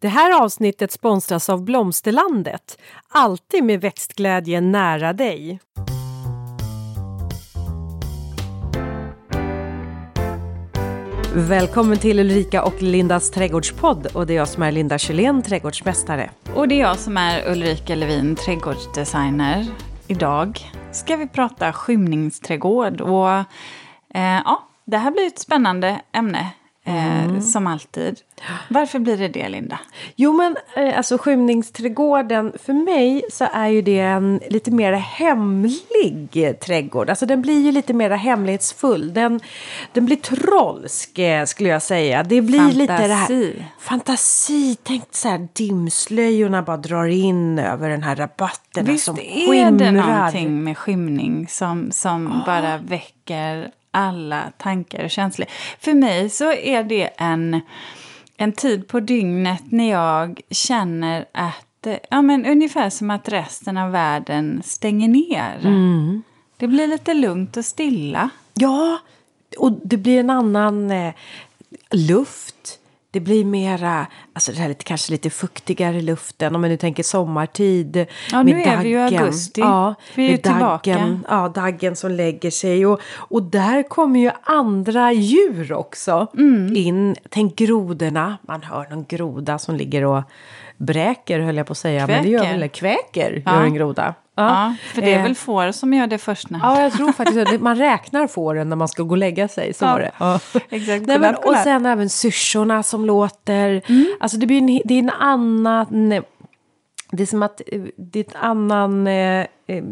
Det här avsnittet sponsras av Blomsterlandet. Alltid med växtglädje nära dig. Välkommen till Ulrika och Lindas trädgårdspodd och det är jag som är Linda Kjellén, trädgårdsmästare. Och det är jag som är Ulrika Levin, trädgårdsdesigner. Idag ska vi prata skymningsträdgård och eh, ja, det här blir ett spännande ämne. Eh, mm. Som alltid. Varför blir det det, Linda? Jo, men eh, alltså skymningsträdgården, för mig så är ju det en lite mer hemlig trädgård. Alltså den blir ju lite mer hemlighetsfull. Den, den blir trolsk, eh, skulle jag säga. Det blir fantasi. lite det här... Fantasi. Tänk så här, dimslöjorna bara drar in över den här rabatten Visst som är det någonting med skymning som, som oh. bara väcker alla tankar och känslor. För mig så är det en, en tid på dygnet när jag känner att, ja men ungefär som att resten av världen stänger ner. Mm. Det blir lite lugnt och stilla. Ja, och det blir en annan eh, luft. Det blir mera, alltså det här lite, kanske lite fuktigare luften om man nu tänker sommartid. Ja, nu är vi ju i augusti. Ja, vi är med tillbaka. Daggen, ja, daggen som lägger sig. Och, och där kommer ju andra djur också mm. in. Tänk grodorna. Man hör någon groda som ligger och bräker höll jag på att säga. Kväker. Men det gör väl kväker, ja. gör en groda. Ja, för det är väl eh. får som gör det först. När. Ja, jag tror faktiskt det. Man räknar fåren när man ska gå och lägga sig. Så ja, var det. Ja. Exakt. Nej, men, och sen även syrsorna som låter. Mm. Alltså det blir en, det är en annan... Det är som att det är en annan... Eh, eh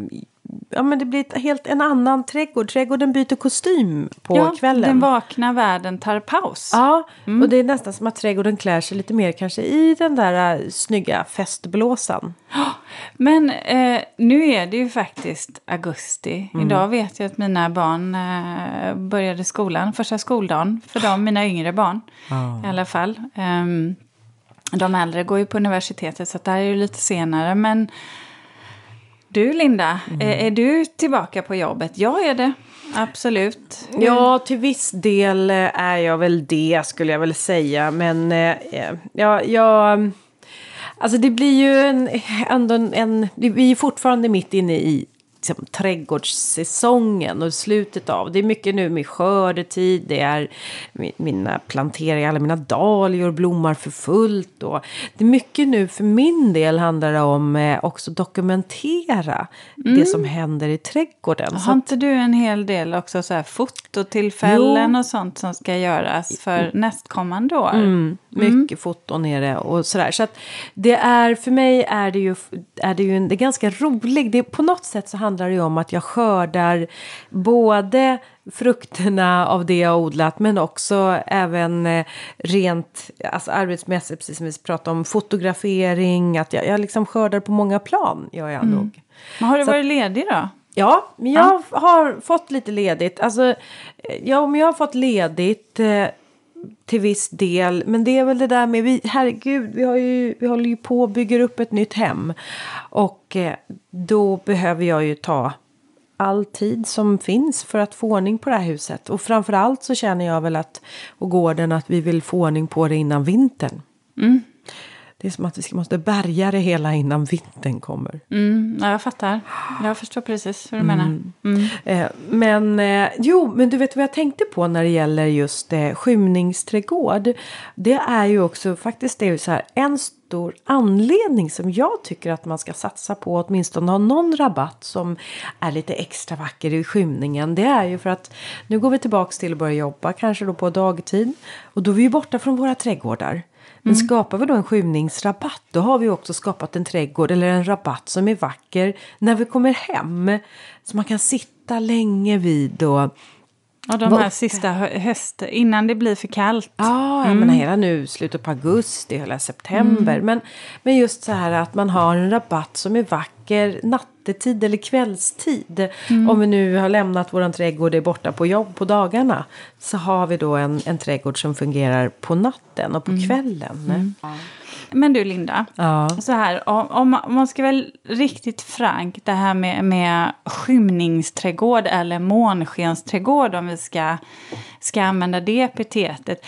ja, men det blir ett, helt en annan trädgård. Trädgården byter kostym på ja, kvällen. Den vakna världen tar paus. Ja, mm. och det är nästan som att trädgården klär sig lite mer kanske i den där uh, snygga festblåsan. Men eh, nu är det ju faktiskt augusti. Mm. Idag vet jag att mina barn eh, började skolan, första skoldagen för dem, mina yngre barn oh. i alla fall. Um, de äldre går ju på universitetet så det här är ju lite senare. Men du Linda, mm. är, är, du tillbaka på jobbet? Jag är det, absolut. Ja, till viss del eh, är jag väl det skulle jag väl säga. Men eh, eh ja, jag... Alltså det blir ju en, ändå en, en... Vi är fortfarande mitt inne i liksom, trädgårdssäsongen och slutet av. Det är mycket nu med skördetid, det är mina planteringar, alla mina dahlior blommar för fullt. Och det är mycket nu för min del handlar det om eh, också dokumentera mm. det som händer i trädgården. Har inte du en hel del också så här fototillfällen jo. och sånt som ska göras för mm. nästkommande år? Mm. Mycket mm. foton är det och sådär. Så att det är, för mig är det ju, är det ju en, det är ganska roligt. Det, på något sätt så handlar det ju om att jag skördar både frukterna av det jag odlat men också även eh, rent alltså arbetsmässigt, precis som vi pratade om, fotografering, att jag, jag liksom skördar på många plan, gör jag mm. nog. Men har du Så varit ledig då? Ja, men jag ja. har fått lite ledigt. Alltså, eh, ja, men jag har fått ledigt eh, till viss del. Men det är väl det där med, vi, herregud, vi, har ju, vi håller ju på och bygger upp ett nytt hem. Och eh, då behöver jag ju ta all tid som finns för att få ordning på det här huset. Och framförallt så känner jag väl att, och gården, att vi vill få ordning på det innan vintern. Mm. Det är som att vi måste bärga det hela innan vintern kommer. Mm, ja, jag fattar. Jag förstår precis hur du menar. Mm. mm. Eh, men eh, jo, men du vet vad jag tänkte på när det gäller just eh, skymningsträdgård. Det är ju också faktiskt det är så här, en stor anledning som jag tycker att man ska satsa på åtminstone ha någon rabatt som är lite extra vacker i skymningen. Det är ju för att nu går vi tillbaks till att börja jobba kanske då på dagtid och då är vi borta från våra trädgårdar. Men mm. skapar vi då en skymningsrabatt då har vi också skapat en trädgård eller en rabatt som är vacker när vi kommer hem. Så man kan sitta länge vid och Ja, de här sista hösten, innan det blir för kallt. Ja, mm. menar hela nu, slutet på augusti, hela september. Mm. Men, men just så här att man har en rabatt som är vacker nattetid eller kvällstid. Mm. Om vi nu har lämnat vår trädgård och är borta på jobb på dagarna. Så har vi då en, en trädgård som fungerar på natten och på mm. kvällen. Mm. Men du Linda, ja. så här, om, om, man ska väl riktigt frank, det här med, med skymningsträdgård eller månskensträdgård om vi ska, ska använda det epitetet.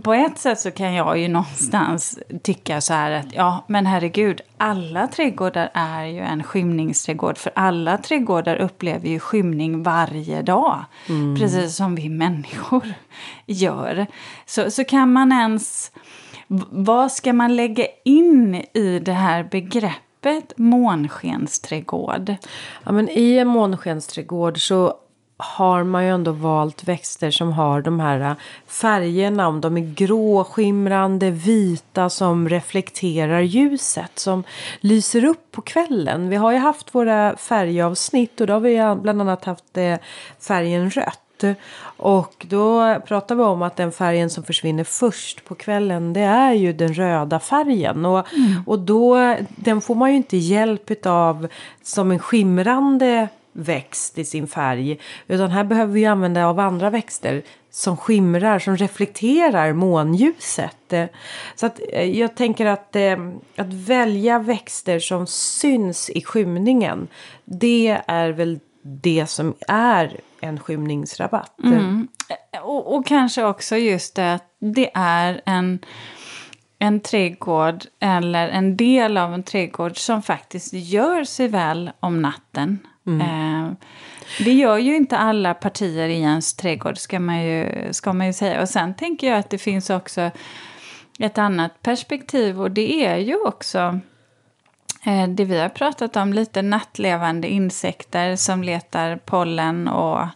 På ett sätt så kan jag ju någonstans tycka så här att ja, men herregud, alla trädgårdar är ju en skymningsträdgård. För alla trädgårdar upplever ju skymning varje dag. Mm. Precis som vi människor gör. Så, så kan man ens... Vad ska man lägga in i det här begreppet månskensträdgård? Ja, men I en månskensträdgård så har man ju ändå valt växter som har de här färgerna. Om de är grå, skimrande, vita som reflekterar ljuset. Som lyser upp på kvällen. Vi har ju haft våra färgavsnitt och då har vi bland annat haft eh, färgen rött. Och då pratar vi om att den färgen som försvinner först på kvällen det är ju den röda färgen. Och, mm. och då, den får man ju inte hjälp av som en skimrande växt i sin färg. Utan här behöver vi använda av andra växter som skimrar, som reflekterar månljuset. Så att eh, jag tänker att, eh, att välja växter som syns i skymningen. Det är väl det som är en skymningsrabatt. Mm. Och, och, kanske också just det att det är en, en trädgård eller en del av en trädgård som faktiskt gör sig väl om natten. Mm. Eh, det gör ju inte alla partier i ens trädgård ska man, ju, ska man ju säga. Och sen tänker jag att det finns också ett annat perspektiv och det är ju också eh, det vi har pratat om, lite nattlevande insekter som letar pollen och,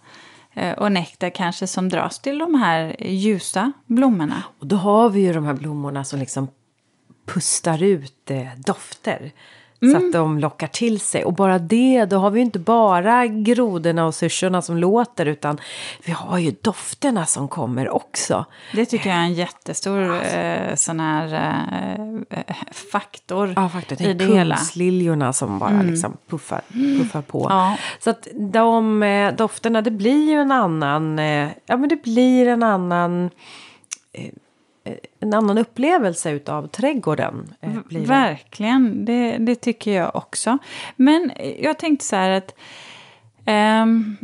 eh, och nektar kanske som dras till de här ljusa blommorna. Och då har vi ju de här blommorna som liksom pustar ut dofter. Mm. Så att de lockar till sig. Och bara det, då har vi inte bara grodorna och syrsorna som låter utan vi har ju dofterna som kommer också. Det tycker jag är en jättestor alltså. eh, sån här eh, faktor, ja, faktor. i det hela. liljorna som bara mm. liksom puffar, puffar på. Ja. Så att de eh, dofterna, det blir ju en annan, eh, ja men det blir en annan eh, en annan upplevelse utav trädgården. Eh, blir. Verkligen, det, det, tycker jag också. Men jag tänkte så här att um,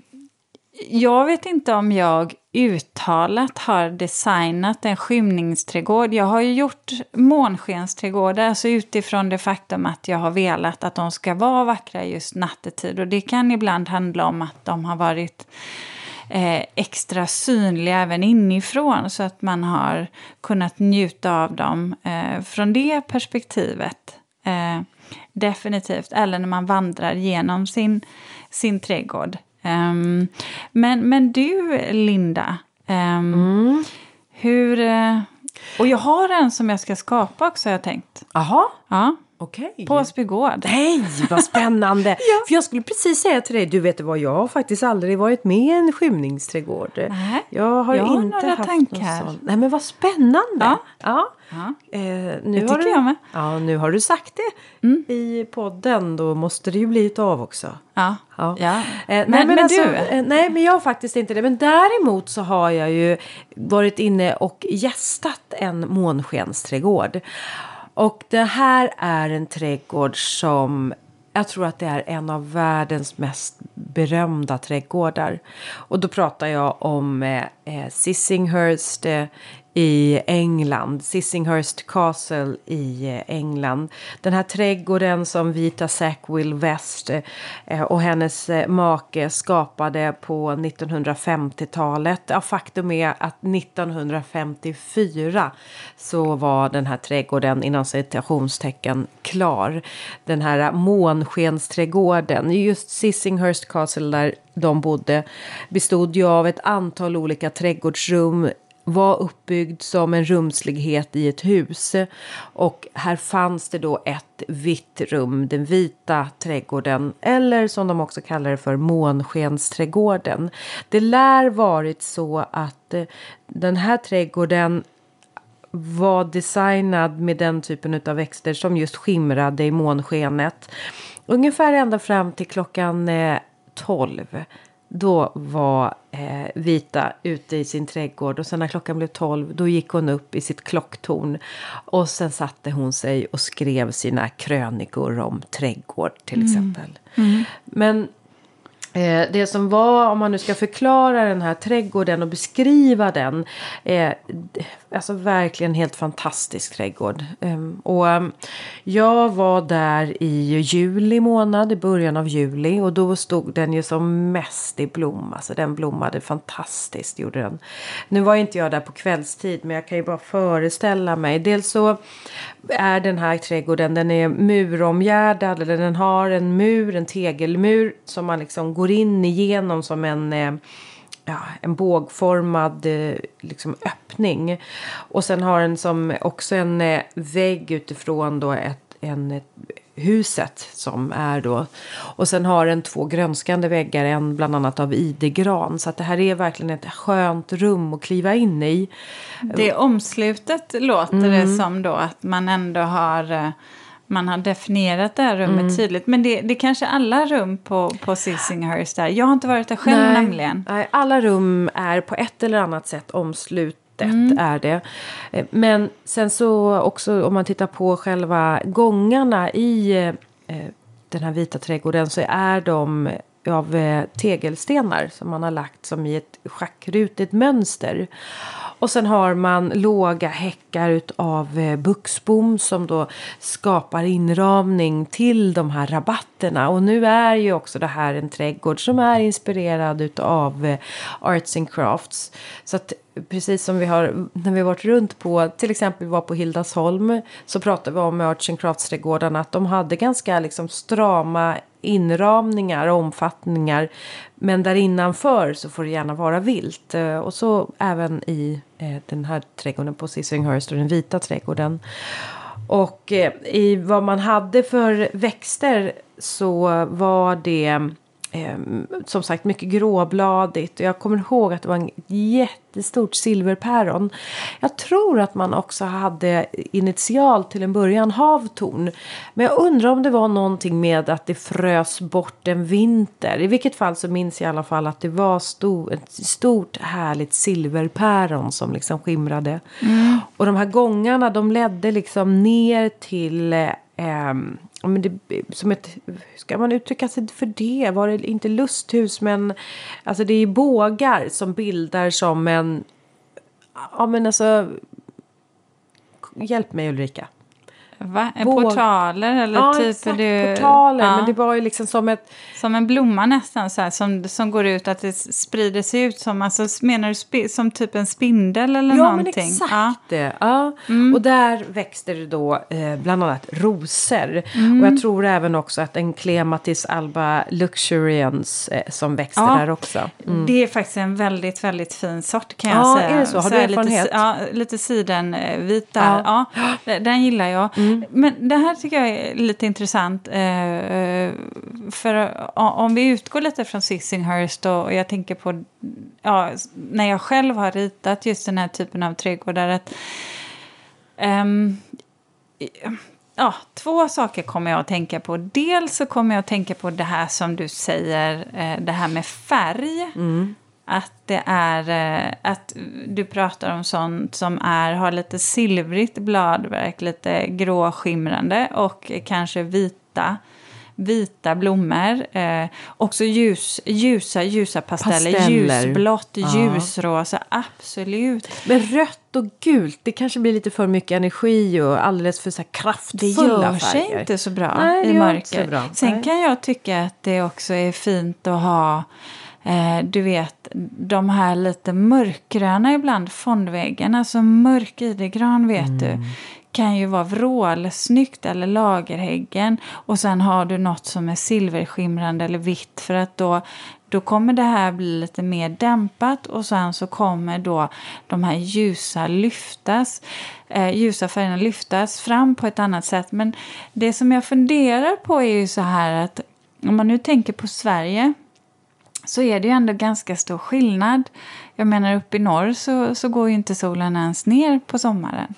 jag vet inte om jag uttalat har designat en skymningsträdgård. Jag har ju gjort månskensträdgårdar, alltså utifrån det faktum att jag har velat att de ska vara vackra just nattetid. Och det kan ibland handla om att de har varit eh, extra synliga även inifrån så att man har kunnat njuta av dem eh, från det perspektivet. Eh, definitivt, eller när man vandrar genom sin, sin trädgård. Um, men, men du, Linda, um, mm. hur... Uh, och jag har en som jag ska skapa också, har jag tänkt. Jaha. Ja. Okay. På Åsby gård. Nej, vad spännande! ja. För jag skulle precis säga till dig, du vet vad, jag har faktiskt aldrig varit med i en skymningsträdgård. Nej, jag har, jag har inte några haft tankar. Någon Nej, men vad spännande! Ja. ja. ja. Eh, nu det har du, jag med. Ja, nu har du sagt det mm. i podden. Då måste det ju bli ett av också. Ja. ja. ja. Eh, nej, men, men alltså, du? Eh, nej, men jag har faktiskt inte det. Men däremot så har jag ju varit inne och gästat en månskensträdgård. Och det här är en trädgård som jag tror att det är en av världens mest berömda trädgårdar. Och då pratar jag om eh, eh Sissinghurst eh, i England, Sissinghurst Castle i eh, England. Den här trädgården som Vita Sackville West eh, och hennes eh, make skapade på 1950-talet. Ja, faktum är att 1954 så var den här trädgården inom citationstecken klar. Den här månskensträdgården, just Sissinghurst Castle där de bodde bestod ju av ett antal olika trädgårdsrum var uppbyggd som en rumslighet i ett hus. Och här fanns det då ett vitt rum, den vita trädgården, eller som de också kallar det för månskensträdgården. Det lär varit så att eh, den här trädgården var designad med den typen av växter som just skimrade i månskenet. Ungefär ända fram till klockan eh, 12 då var eh, Vita ute i sin trädgård och sen när klockan blev tolv då gick hon upp i sitt klocktorn och sen satte hon sig och skrev sina krönikor om trädgård till mm. exempel. Mm. Men Eh, det som var, om man nu ska förklara den här trädgården och beskriva den. Eh, alltså verkligen helt fantastisk trädgård. Ehm, och ehm, jag var där i juli månad, i början av juli. Och då stod den ju som mest i blom. Alltså den blommade fantastiskt, gjorde den. Nu var inte jag där på kvällstid, men jag kan ju bara föreställa mig. Dels så är den här trädgården, den är muromgärdad. Eller den har en mur, en tegelmur som man liksom går in igenom som en, eh, ja, en bågformad eh, liksom, öppning. Och sen har den som också en eh, vägg utifrån då ett, en, ett, huset som är då. Och sen har den två grönskande väggar, en bland annat av idegran. Så att det här är verkligen ett skönt rum att kliva in i. Det omslutet låter mm. det som då att man ändå har man har definierat det här rummet mm. tydligt. Men det, det är kanske alla rum på, på Sissinghurst där. Jag har inte varit där själv nej, nämligen. Nej, alla rum är på ett eller annat sätt omslutet. Mm. är det. Eh, men sen så också om man tittar på själva gångarna i eh, den här vita trädgården så är de av eh, tegelstenar som man har lagt som i ett schackrutigt mönster. Och sen har man låga häckar av eh, buxbom som då skapar inramning till de här rabatterna. Och nu är ju också det här en trädgård som är inspirerad av eh, Arts and Crafts. Så att precis som vi har när vi varit runt på till exempel var på Hildasholm så pratade vi om Arts and Crafts trädgårdarna att de hade ganska liksom strama inramningar och omfattningar. Men där innanför så får det gärna vara vilt. Eh, och så även i Eh, den här trädgården på Sissinghurst och den vita trädgården. Och eh, i vad man hade för växter så var det eh, som sagt mycket gråbladigt. Jag kommer ihåg att det var en jättestort silverpäron. Jag tror att man också hade initialt till en början havtorn. Men jag undrar om det var någonting med att det frös bort en vinter. I vilket fall så minns jag i alla fall att det var stor, ett stort härligt silverpäron som liksom skimrade. Mm. Och de här gångarna de ledde liksom ner till eh, men det, som ett, hur ska man uttrycka sig för det? Var det inte lusthus men alltså det är bågar som bildar som en, ja men alltså, hjälp mig Ulrika. Va? Våg... portaler eller ja, typ? Exakt, det... portaler. Ja. Men det var ju liksom som ett... Som en blomma nästan så här, som, som går ut att det sprider sig ut som, alltså menar du som typ en spindel eller ja, någonting? Men exakt ja, det. Ja. Mm. Och där växte det då eh, bland annat rosor. Mm. Och jag tror även också att en Clematis alba luxurians eh, som växte där också. Mm. Det är faktiskt en väldigt, väldigt fin sort kan jag säga. Ja, är det så? Har så du erfarenhet? Lite, ja, lite sidenvit där. Ja. ja. den gillar jag. Mm. Men det här tycker jag är lite intressant. Eh, för eh, om vi utgår lite från Sissinghurst och jag tänker på ja, när jag själv har ritat just den här typen av trädgårdar. Att, um, ja, två saker kommer jag att tänka på. Dels så kommer jag att tänka på det här som du säger, eh, det här med färg. Mm. Att det är eh, att du pratar om sånt som är, har lite silvrigt bladverk, lite gråskimrande och kanske vita vita blommor. Eh, också ljus, ljusa, ljusa pasteller. pasteller. Ljusblått, ja. ljusrosa, absolut. Men rött och gult, det kanske blir lite för mycket energi och alldeles för så här kraftfulla färger. Det gör sig inte så bra Nej, i mörker. Sen Nej. kan jag tycka att det också är fint att ha Eh, du vet, de här lite mörkgröna ibland fondväggarna, alltså mörk idegran vet mm. du, kan ju vara vrålsnyggt eller lagerhäggen. Och sen har du något som är silverskimrande eller vitt för att då då kommer det här bli lite mer dämpat och sen så kommer då de här ljusa lyftas, eh, ljusa färgerna lyftas fram på ett annat sätt. Men det som jag funderar på är ju så här att om man nu tänker på Sverige så är det ju ändå ganska stor skillnad. Jag menar uppe i norr så, så går ju inte solen ens ner på sommaren.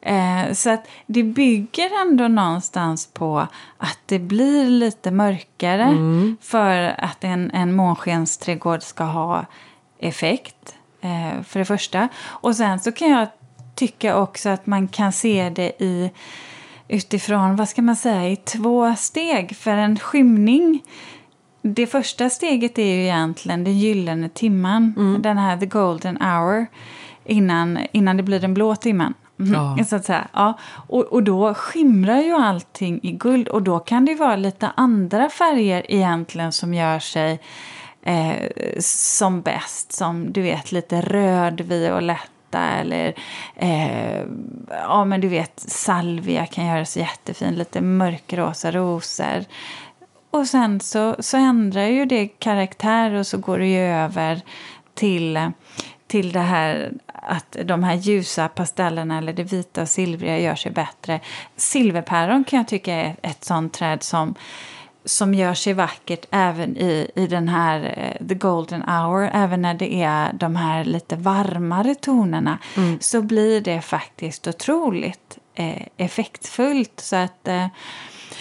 Eh, så att det bygger ändå någonstans på att det blir lite mörkare mm. för att en, en månskensträdgård ska ha effekt. Eh, för det första. Och sen så kan jag tycka också att man kan se det i utifrån, vad ska man säga, i två steg. För en skymning det första steget är ju egentligen den gyllene timman. Mm. Den här the golden hour. Innan, innan det blir den blå timmen. Mhm, Ja. Så att säga. Ja. Och, och då skimrar ju allting i guld. Och då kan det ju vara lite andra färger egentligen som gör sig eh, som bäst. Som du vet lite röd, violetta eller eh, ja men du vet salvia kan göra sig jättefin. Lite mörkrosa rosor. Och sen så, så ändrar ju det karaktär och så går det ju över till, till det här att de här ljusa pastellerna eller det vita och silvriga gör sig bättre. Silverpäron kan jag tycka är ett sånt träd som, som gör sig vackert även i, i den här eh, the golden hour. Även när det är de här lite varmare tonerna så blir det faktiskt otroligt eh, effektfullt. Så att eh,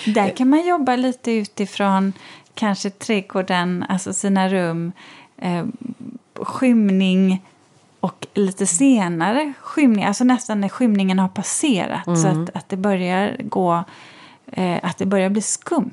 där kan man jobba lite utifrån kanske trädgården, alltså sina rum, eh, skymning och lite senare skymning, alltså nästan när skymningen har passerat så att, att det börjar gå, eh, att det börjar bli skumt.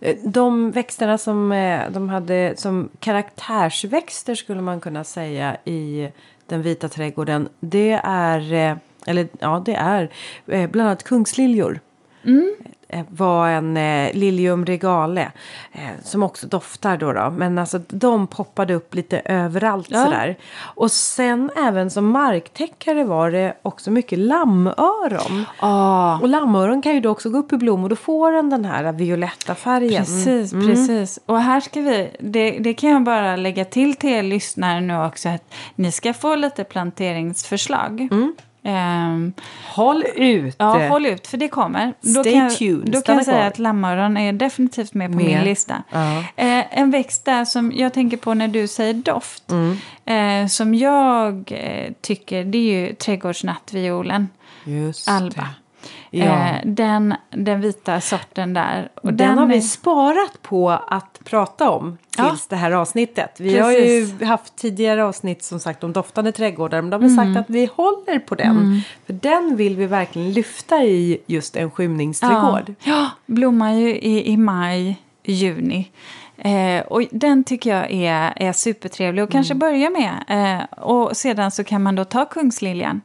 Eh, De växterna som eh, de hade som karaktärsväxter skulle man kunna säga i den vita trädgården. Det är, eh, eller ja det är eh, bland annat kungsliljor. Eh, var en eh, Lilium regale eh, som också doftar då, då. Men alltså de poppade upp lite överallt Ja. sådär. Och sen även som marktäckare var det också mycket lammöron. Ah. Och lammöron kan ju då också gå upp i blom och då får den den här violetta färgen. Precis, precis. Och här ska vi, det, det kan jag bara lägga till till er lyssnare nu också, att ni ska få lite planteringsförslag. Ehm, Håll ut! ja, håll ut, för det kommer. då Stay kan jag, tuned, Då kan jag säga att lammöron är definitivt med på Med. min lista. Ja. Eh, en växt där som jag tänker på när du säger doft, Mm. eh, som jag eh, tycker, det är ju trädgårdsnattviolen. Just Alba. det. Ja. Eh, den, den vita sorten där. Och den, har vi sparat på att prata om Ja. tills det här avsnittet. Vi har ju Precis. haft tidigare avsnitt som sagt om doftande trädgårdar. Men då har Mm. sagt att vi håller på den. För den vill vi verkligen lyfta i just en skymningsträdgård. Ja, ja blommar ju i, i maj, juni. Eh, och den tycker jag är, är supertrevlig och kanske börja med. Eh, och sedan så kan man då ta kungsliljan.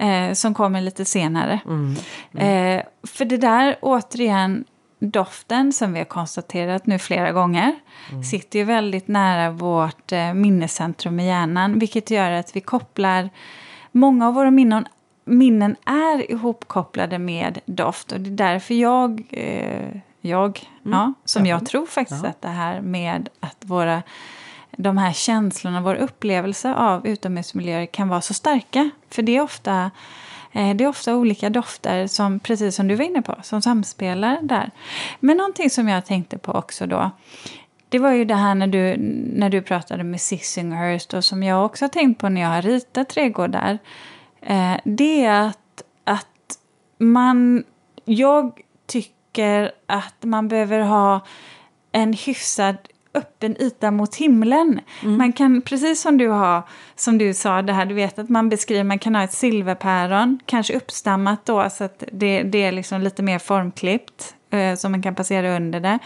Eh, som kommer lite senare. Eh, för det där återigen doften som vi har konstaterat nu flera gånger sitter ju väldigt nära vårt eh, minnescentrum i hjärnan vilket gör att vi kopplar många av våra minnen, minnen är ihopkopplade med doft. Och det är därför jag, eh, jag ja, som jag tror faktiskt att det här med att våra de här känslorna, vår upplevelse av utomhusmiljöer kan vara så starka. För det är ofta, eh, det är ofta olika dofter, som, precis som du var inne på, som samspelar där. Men någonting som jag tänkte på också då, det var ju det här när du, när du pratade med Sissinghurst och som jag också har tänkt på när jag har ritat trädgårdar. Eh, det är att, att man, jag tycker att man behöver ha en hyfsad öppen yta mot himlen. Man kan, precis som du har, som du sa, det här, du vet att man beskriver, man kan ha ett silverpäron, kanske uppstammat då så att det, det är liksom lite mer formklippt, eh, så man kan passera under det.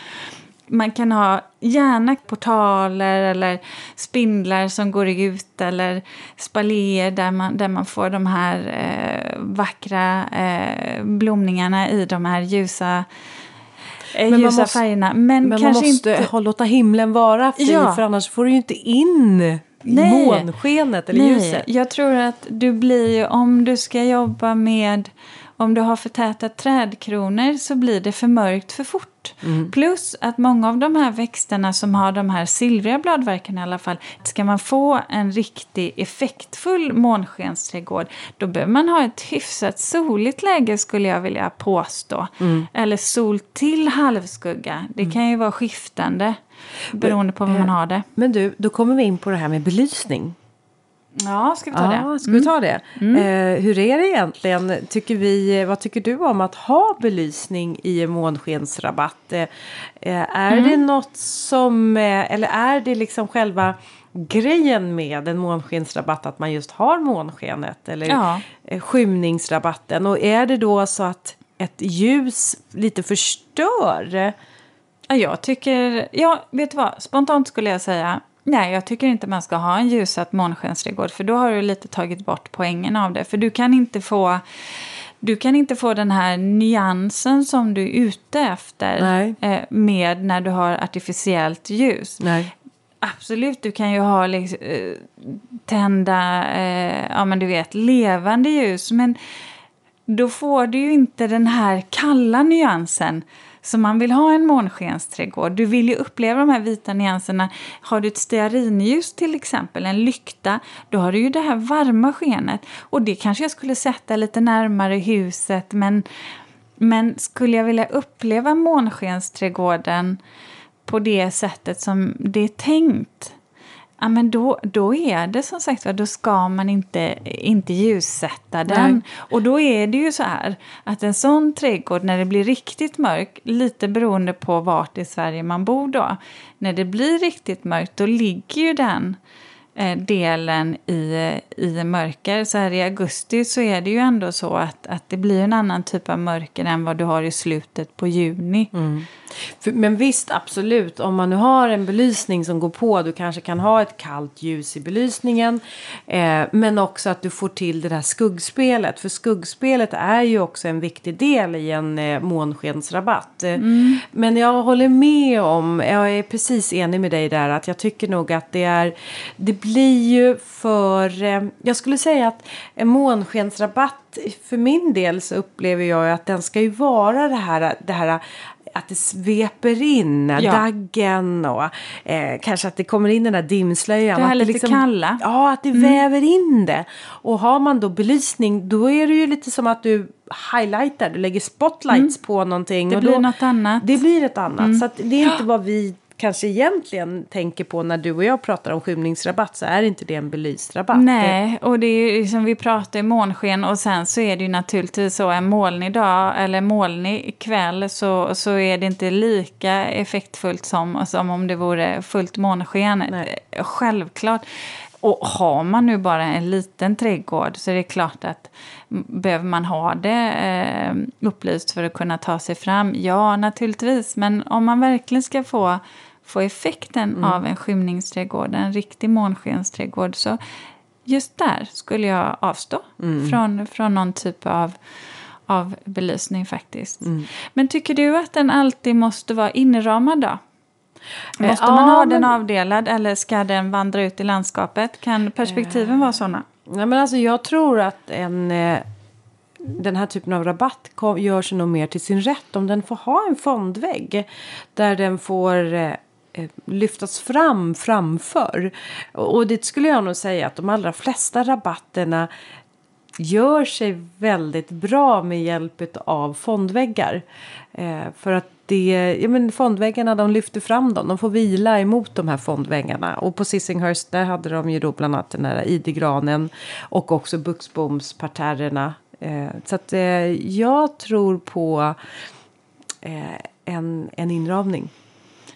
Man kan ha gärna portaler eller spindlar som går ut eller spaljer där man, där man får de här eh, vackra eh, blomningarna i de här ljusa, eh, man ljusa måste- färgerna. Men, Men man kanske måste inte... ha, låta himlen vara fri Ja. för annars får du ju inte in Nej. månskenet eller Nej, ljuset. jag tror att du blir om du ska jobba med, om du har för täta trädkronor så blir det för mörkt för fort. Plus att många av de här växterna som har de här silvriga bladverken i alla fall, ska man få en riktig effektfull månskensträdgård, då behöver man ha ett hyfsat soligt läge skulle jag vilja påstå. Eller sol till halvskugga. Det kan ju vara skiftande beroende på var man har det. Men du, då kommer vi in på det här med belysning. Ja, ska vi ta det? Ja, ska vi ta det? Eh, hur är det egentligen? Tycker vi, vad tycker du om att ha belysning i en månskensrabatt? Eh, eh, är det något som, eh, eller är det liksom själva grejen med en månskensrabatt att man just har månskenet eller Ja. eh, skymningsrabatten? Och är det då så att ett ljus lite förstör Ja, jag tycker, ja, vet du vad, spontant skulle jag säga Nej, jag tycker inte man ska ha en ljussatt månskensträdgård för då har du lite tagit bort poängen av det. För du kan inte få, du kan inte få den här nyansen som du är ute efter eh, med när du har artificiellt ljus. Nej. Absolut, du kan ju ha liksom, tända, eh, ja men du vet, levande ljus. Men då får du ju inte den här kalla nyansen så man vill ha en månskensträdgård. Du vill ju uppleva de här vita nyanserna. Har du ett stearinljus till exempel, en lykta, då har du ju det här varma skenet. Och det kanske jag skulle sätta lite närmare huset, men, men skulle jag vilja uppleva månskensträdgården på det sättet som det är tänkt, ja, men då, då är det som sagt då ska man inte, inte ljussätta den. Nej. Och då är det ju så här att en sån trädgård när det blir riktigt mörk, lite beroende på vart i Sverige man bor då, när det blir riktigt mörkt då ligger ju den Eh, delen i, i mörker. Så här i augusti så är det ju ändå så att, att det blir en annan typ av mörker än vad du har i slutet på juni. Mm. Men visst, absolut. Om man nu har en belysning som går på. Du kanske kan ha ett kallt ljus i belysningen. Eh, men också att du får till det där skuggspelet. För skuggspelet är ju också en viktig del i en eh, månskensrabatt. Mm. Men jag håller med om, jag är precis enig med dig där. Att jag tycker nog att det är det blir ju för... Eh, jag skulle säga att en månskensrabatt för min del så upplever jag att den ska ju vara det här, det här att det sveper in ja. daggen och eh, kanske att det kommer in den där dimslöjan. Det här lite liksom, kalla. Ja, att det mm. väver in det. Och har man då belysning då är det ju lite som att du highlightar, du lägger spotlights mm. på någonting. Det och blir då, något annat. Det blir ett annat. Mm. Så det är inte vad vi kanske egentligen tänker på när du och jag pratar om skymningsrabatt så är inte det en belyst rabatt. Nej, och det är ju som vi pratar i månsken och sen så är det ju naturligtvis så en molnig dag eller molnig kväll så, så är det inte lika effektfullt som, som om det vore fullt månsken. Självklart. Och har man nu bara en liten trädgård så är det klart att behöver man ha det eh, upplyst för att kunna ta sig fram? Ja, naturligtvis. Men om man verkligen ska få, få effekten mm. av en skymningsträdgård, en riktig månskensträdgård, så just där skulle jag avstå mm. från, från någon typ av av belysning faktiskt. Mm. Men tycker du att den alltid måste vara inramad då? Eh, måste man ha men... den avdelad eller ska den vandra ut i landskapet? Kan perspektiven vara sådana? Nej, men alltså, jag tror att en, eh, den här typen av rabatt kom, gör sig nog mer till sin rätt om den får ha en fondvägg. Där den får eh, eh, lyftas fram framför. Och det skulle jag nog säga att de allra flesta rabatterna gör sig väldigt bra med hjälp av fondväggar. Eh, för att det, ja men fondväggarna de lyfter fram dem, de får vila emot de här fondväggarna. Och på Sissinghurst där hade de ju då bland annat den här idegranen och också buxbomsparterrerna. Eh, så att eh, jag tror på eh, en, en inramning.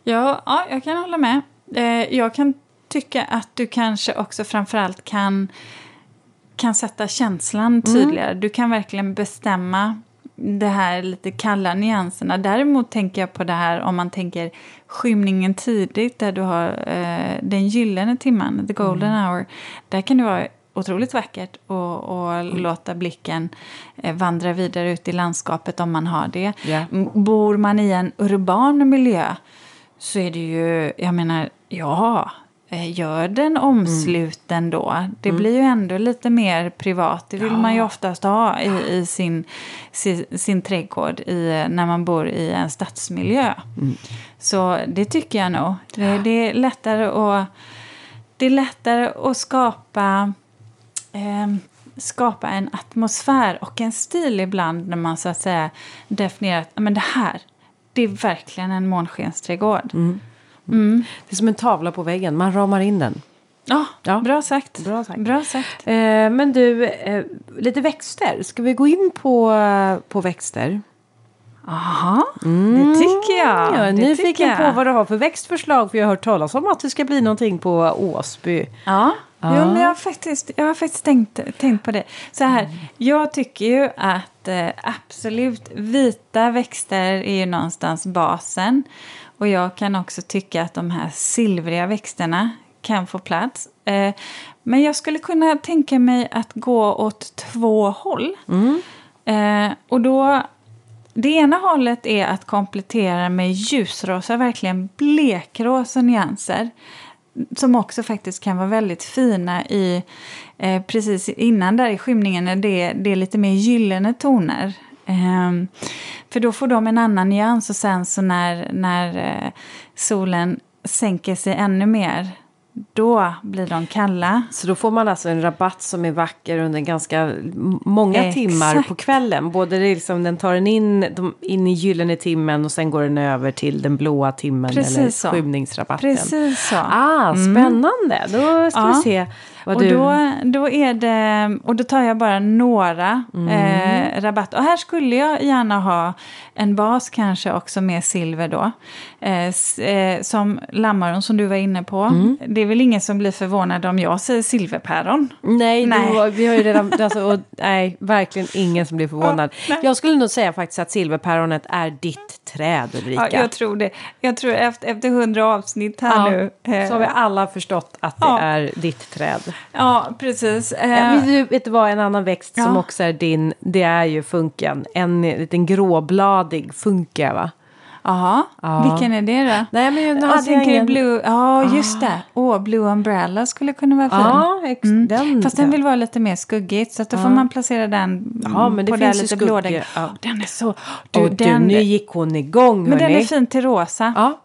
Ja, ja, jag kan hålla med. Eh, jag kan tycka att du kanske också framförallt kan kan sätta känslan mm. tydligare. Mm. Du kan verkligen bestämma det här lite kalla nyanserna. Däremot tänker jag på det här om man tänker skymningen tidigt där du har eh, den gyllene timman, the golden mm. hour. Där kan det vara otroligt vackert och, och mm. låta blicken eh, vandra vidare ut i landskapet om man har det. Yeah. Bor man i en urban miljö så är det ju, jag menar, ja, gör den omsluten mm. då. Det mm. blir ju ändå lite mer privat. Det vill ja. man ju oftast ha i, i sin, sin, sin trädgård i, när man bor i en stadsmiljö. Mm. Så det tycker jag nog. Det, det, är lättare att, det är lättare att skapa, eh, skapa en atmosfär och en stil ibland när man så att säga definierar att men det här, det är verkligen en månskensträdgård. Mm. Mm. Det är som en tavla på väggen, man ramar in den. Ja, ja. Bra sagt. Bra sagt. Bra sagt. Eh, men du, eh, lite växter. Ska vi gå in på, på växter? Aha, mm. det tycker jag. Jag är nyfiken på vad du har för växtförslag. För jag har hört talas om att det ska bli någonting på Åsby. Ja, ja. Jo, men jag har faktiskt, jag har faktiskt tänkt, tänkt på det. Så här, mm. jag tycker ju att eh, absolut vita växter är ju någonstans basen. Och jag kan också tycka att de här silvriga växterna kan få plats. Eh, men jag skulle kunna tänka mig att gå åt två håll. Mm. Eh, och då, det ena hållet är att komplettera med ljusrosa, verkligen blekrosa nyanser. Som också faktiskt kan vara väldigt fina i, eh, precis innan där i skymningen när det, det är lite mer gyllene toner. Eh, för då får de en annan nyans och sen så när, när eh, solen sänker sig ännu mer då blir de kalla. Så då får man alltså en rabatt som är vacker under ganska många Exakt. timmar på kvällen. Både det liksom, den tar den in, de, in i gyllene timmen och sen går den över till den blåa timmen Precis eller så. skymningsrabatten. Precis så. Ah, spännande. Då ska Ja. vi se vad och du... då, då är det, och då tar jag bara några Mm. eh, rabatt. Och här skulle jag gärna ha en bas kanske också med silver då. Eh, eh, som lammöron som du var inne på. Mm. Det är väl ingen som blir förvånad om jag säger silverpäron. Nej, Nej. Då, vi har ju redan... Alltså, och, nej, verkligen ingen som blir förvånad. jag skulle nog säga faktiskt att silverpäronet är ditt träd, Ulrika. Ja, jag tror det. Jag tror efter, efter hundra avsnitt här Ja, nu. eh, Så har vi alla förstått att det Ja. är ditt träd. Ja, precis. Eh, men du, vet du vad, en annan växt som Ja. också är din, det är ju funken. En liten gråbladig funke, va? Jaha, Ja. vilken är det då? Nej, men Jag hade tänker ingen... Blue, ja just det. Åh, Blue Umbrella skulle kunna vara fin. Ja, ex... den... Fast den vill vara lite mer skuggigt så att då får man placera den Ja, men det på finns ju lite blådägg. ja. Den är så... Du, Du, du, den, nu gick hon igång, men den hörni. är fin till rosa. Ja.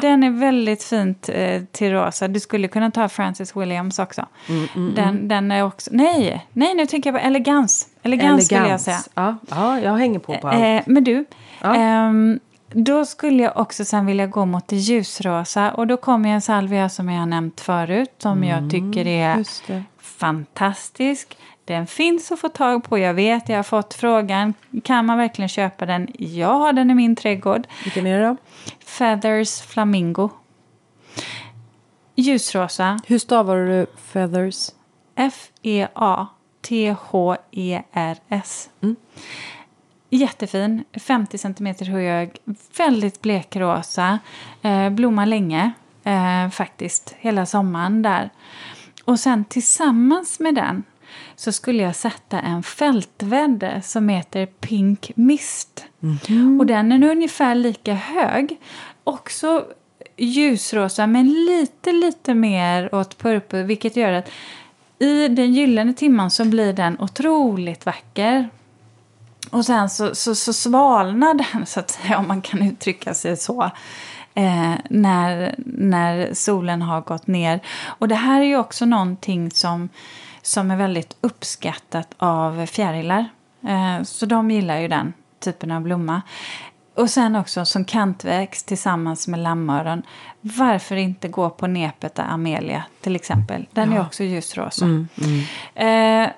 Den är väldigt fint eh, till rosa. Du skulle kunna ta Francis Williams också. Mm, den, den är också... Nej, nej nu tänker jag på elegans. Elegans, skulle jag säga. Ja, ja, jag hänger på på allt. Eh, men du, Ja. ehm, då skulle jag också sen vilja gå mot det ljusrosa. Och då kommer en salvia som jag har nämnt förut. Som jag tycker är Mm, fantastisk. Den finns att få tag på. Jag vet, jag har fått frågan. Kan man verkligen köpa den? Jag har den i min trädgård. Vilken är det då? Feathers Flamingo. Ljusrosa. Hur stavar du feathers? F-E-A-T-H-E-R-S. Mm. Jättefin, 50 cm hög, väldigt blekrosa, eh, blommar länge eh, faktiskt, hela sommaren där. Och sen tillsammans med den så skulle jag sätta en fältvädde som heter Pink Mist. Och den är ungefär lika hög. Också ljusrosa men lite, lite mer åt purpur vilket gör att i den gyllene timman så blir den otroligt vacker. Och sen så, så, så svalnar den, så att säga, om man kan uttrycka sig så. Eh, när, när solen har gått ner. Och det här är ju också någonting som, som är väldigt uppskattat av fjärilar. Eh, så de gillar ju den typen av blomma. Och sen också som kantväxt tillsammans med lammöron. Varför inte gå på Nepeta Amelia till exempel? Den är också ljusrosa. Eh,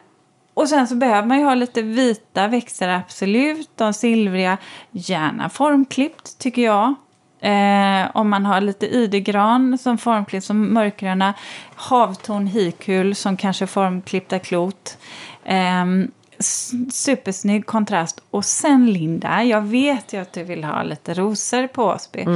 och sen så behöver man ju ha lite vita växter, absolut. De silvriga, gärna formklippt tycker jag. Eh, om man har lite idegran som formklippt, som mörkgröna. Havtorn, hikul som kanske formklippta klot. Eh, supersnygg kontrast. Och sen Linda, jag vet ju att du vill ha lite rosor på Åsby.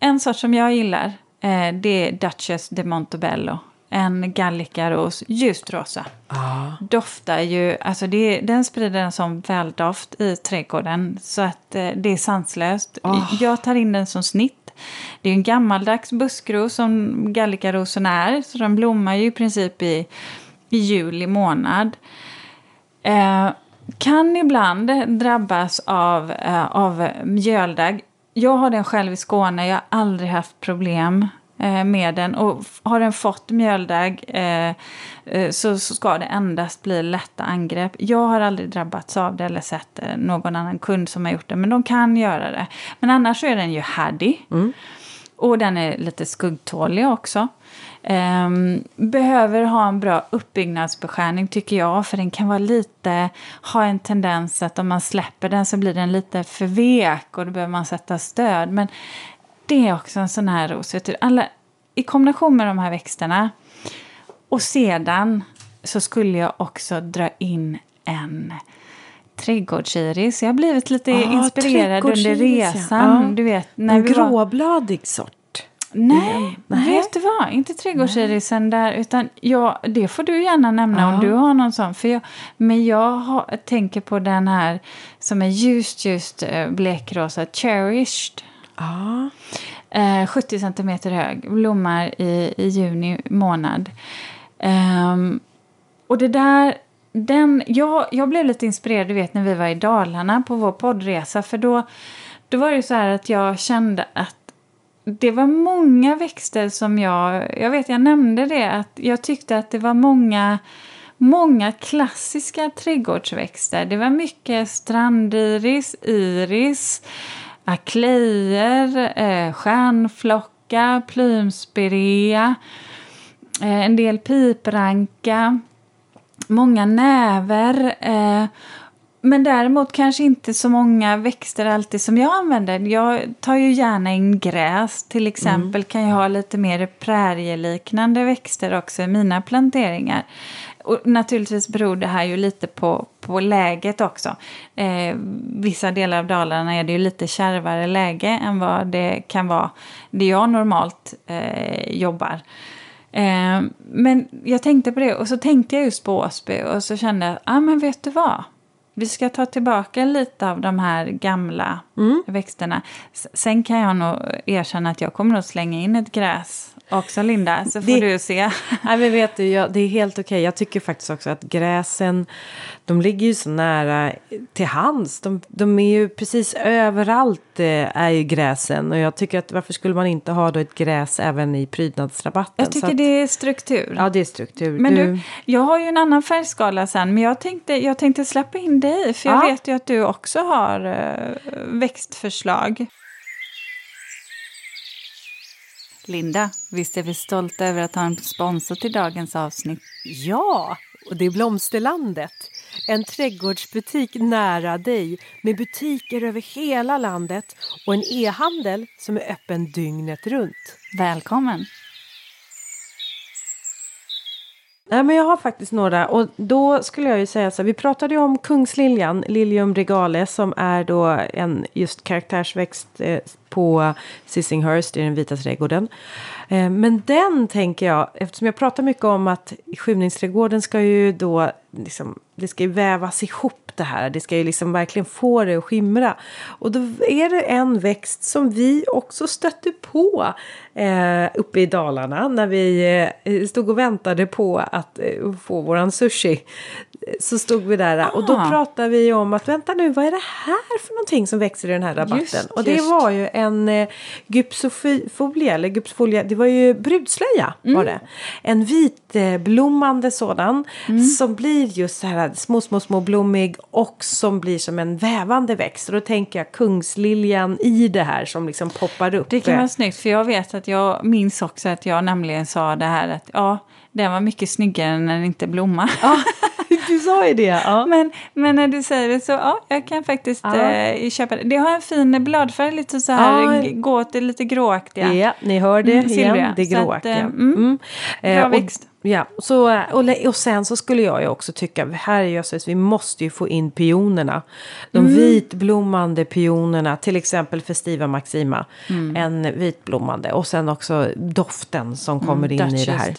En sort som jag gillar, eh, det är Duchess de Montebello. En gallikaros, ljust rosa. Ja. Doftar ju, alltså det, den sprider en sån väldoft i trädgården så att eh, det är sanslöst. Jag tar in den som snitt. Det är en gammaldags buskros som gallikarosen är, så den blommar ju i princip i, i juli månad. Eh, kan ibland drabbas av, eh, av mjöldagg. Jag har den själv i Skåne, jag har aldrig haft problem med den. Och har den fått mjöldagg eh, eh, så, ska det endast bli lätta angrepp. Jag har aldrig drabbats av det eller sett eh, någon annan kund som har gjort det, men de kan göra det. Men annars så är den ju hardy. Och den är lite skuggtålig också. Ehm, behöver ha en bra uppbyggnadsbeskärning tycker jag. För den kan vara lite, ha en tendens att om man släpper den så blir den lite för vek. Och då behöver man sätta stöd. Men det är också en sån här ros. Alla, I kombination med de här växterna. Och sedan så skulle jag också dra in en trädgårdsiris. Jag har blivit lite Ah, inspirerad under resan. Ja. Du vet, när En vi var... gråbladig sort. Nej, Nej. vet du vad? Inte trädgårdsirisen där. Utan ja, det får du gärna nämna om Ja. du har någon sån. För jag, men jag har, tänker på den här som är ljust, ljust eh, blekrosa. Cherished. Ja. Eh, 70 centimeter hög. Blommar i, i juni månad. Eh, och det där... Den, jag, jag blev lite inspirerad du vet, när vi var i Dalarna på vår poddresa. För då, då var det så här att jag kände att det var många växter som jag... Jag vet, jag nämnde det. att Jag tyckte att det var många, många klassiska trädgårdsväxter. Det var mycket strandiris, iris, aklejer, eh, stjärnflocka, plymspirea, eh, en del pipranka, många näver. Eh, men däremot kanske inte så många växter alltid som jag använder. Jag tar ju gärna in gräs till exempel. Kan jag ha lite mer prärieliknande växter också i mina planteringar. Och naturligtvis beror det här ju lite på, på läget också. Eh, vissa delar av Dalarna är det ju lite kärvare läge än vad det kan vara där jag normalt eh, jobbar. Eh, men jag tänkte på det och så tänkte jag just på Åsby och så kände jag, ja ah, men vet du vad? Vi ska ta tillbaka lite av de här gamla växterna. S- Sen kan jag nog erkänna att jag kommer att slänga in ett gräs också, Linda. Så får Det- du se. Nej, men vet du, jag, det är helt okej. Jag tycker faktiskt också att gräsen, de ligger ju så nära till hands. De, de är ju precis överallt eh, är ju gräsen. Och jag tycker att varför skulle man inte ha då ett gräs även i prydnadsrabatten? Jag tycker att, det är struktur. Ja, det är struktur. Men du, jag har ju en annan färgskala sen, men jag tänkte, jag tänkte släppa in dig, för jag Ja. vet ju att du också har eh, växtförslag. Linda, visst är vi stolta över att ha en sponsor till dagens avsnitt? Ja, och det är Blomsterlandet. En trädgårdsbutik nära dig med butiker över hela landet och en e-handel som är öppen dygnet runt. Välkommen! Nej, men jag har faktiskt några och då skulle jag ju säga så här, vi pratade ju om kungsliljan, Lilium regale, som är då en just karaktärsväxt eh, på Sissinghurst i den vita trädgården. Eh, men den tänker jag, eftersom jag pratar mycket om att skymningsträdgården ska ju då liksom, det ska ju vävas ihop det här. Det ska ju liksom verkligen få det att skimra. Och då är det en växt som vi också stötte på eh, uppe i Dalarna när vi eh, stod och väntade på att eh, få våran sushi. Så stod vi där och då Ah. pratade vi om att vänta nu, vad är det här för någonting som växer i den här rabatten? Just, och det just. var ju en eh, gypsofolia, eller gypsofolia, det var ju brudslöja Mm. var det. En vitblommande sådan Mm. som blir just så här små, små, små blommig och som blir som en vävande växt. Och då tänker jag kungsliljan i det här som liksom poppar upp. Det kan vara snyggt, för jag vet att jag minns också att jag nämligen sa det här att ja, den var mycket snyggare när den inte blommar. Ja, du sa ju det. Ja. Men, men när du säger det så, ja, jag kan faktiskt Ja. eh, köpa det. Det har en fin bladfärg, lite så här, Ja. g- gå åt det lite gråaktiga. Ja, ni hör det Mm, igen. Det Så att, gråaktiga. eh, mm. Bra Eh, och, växt. Ja, så, och, och sen så skulle jag ju också tycka, här jösses, vi måste ju få in pionerna. De Mm. vitblommande pionerna, till exempel Festiva Maxima. Mm. En vitblommande. Och sen också doften som kommer in i det här.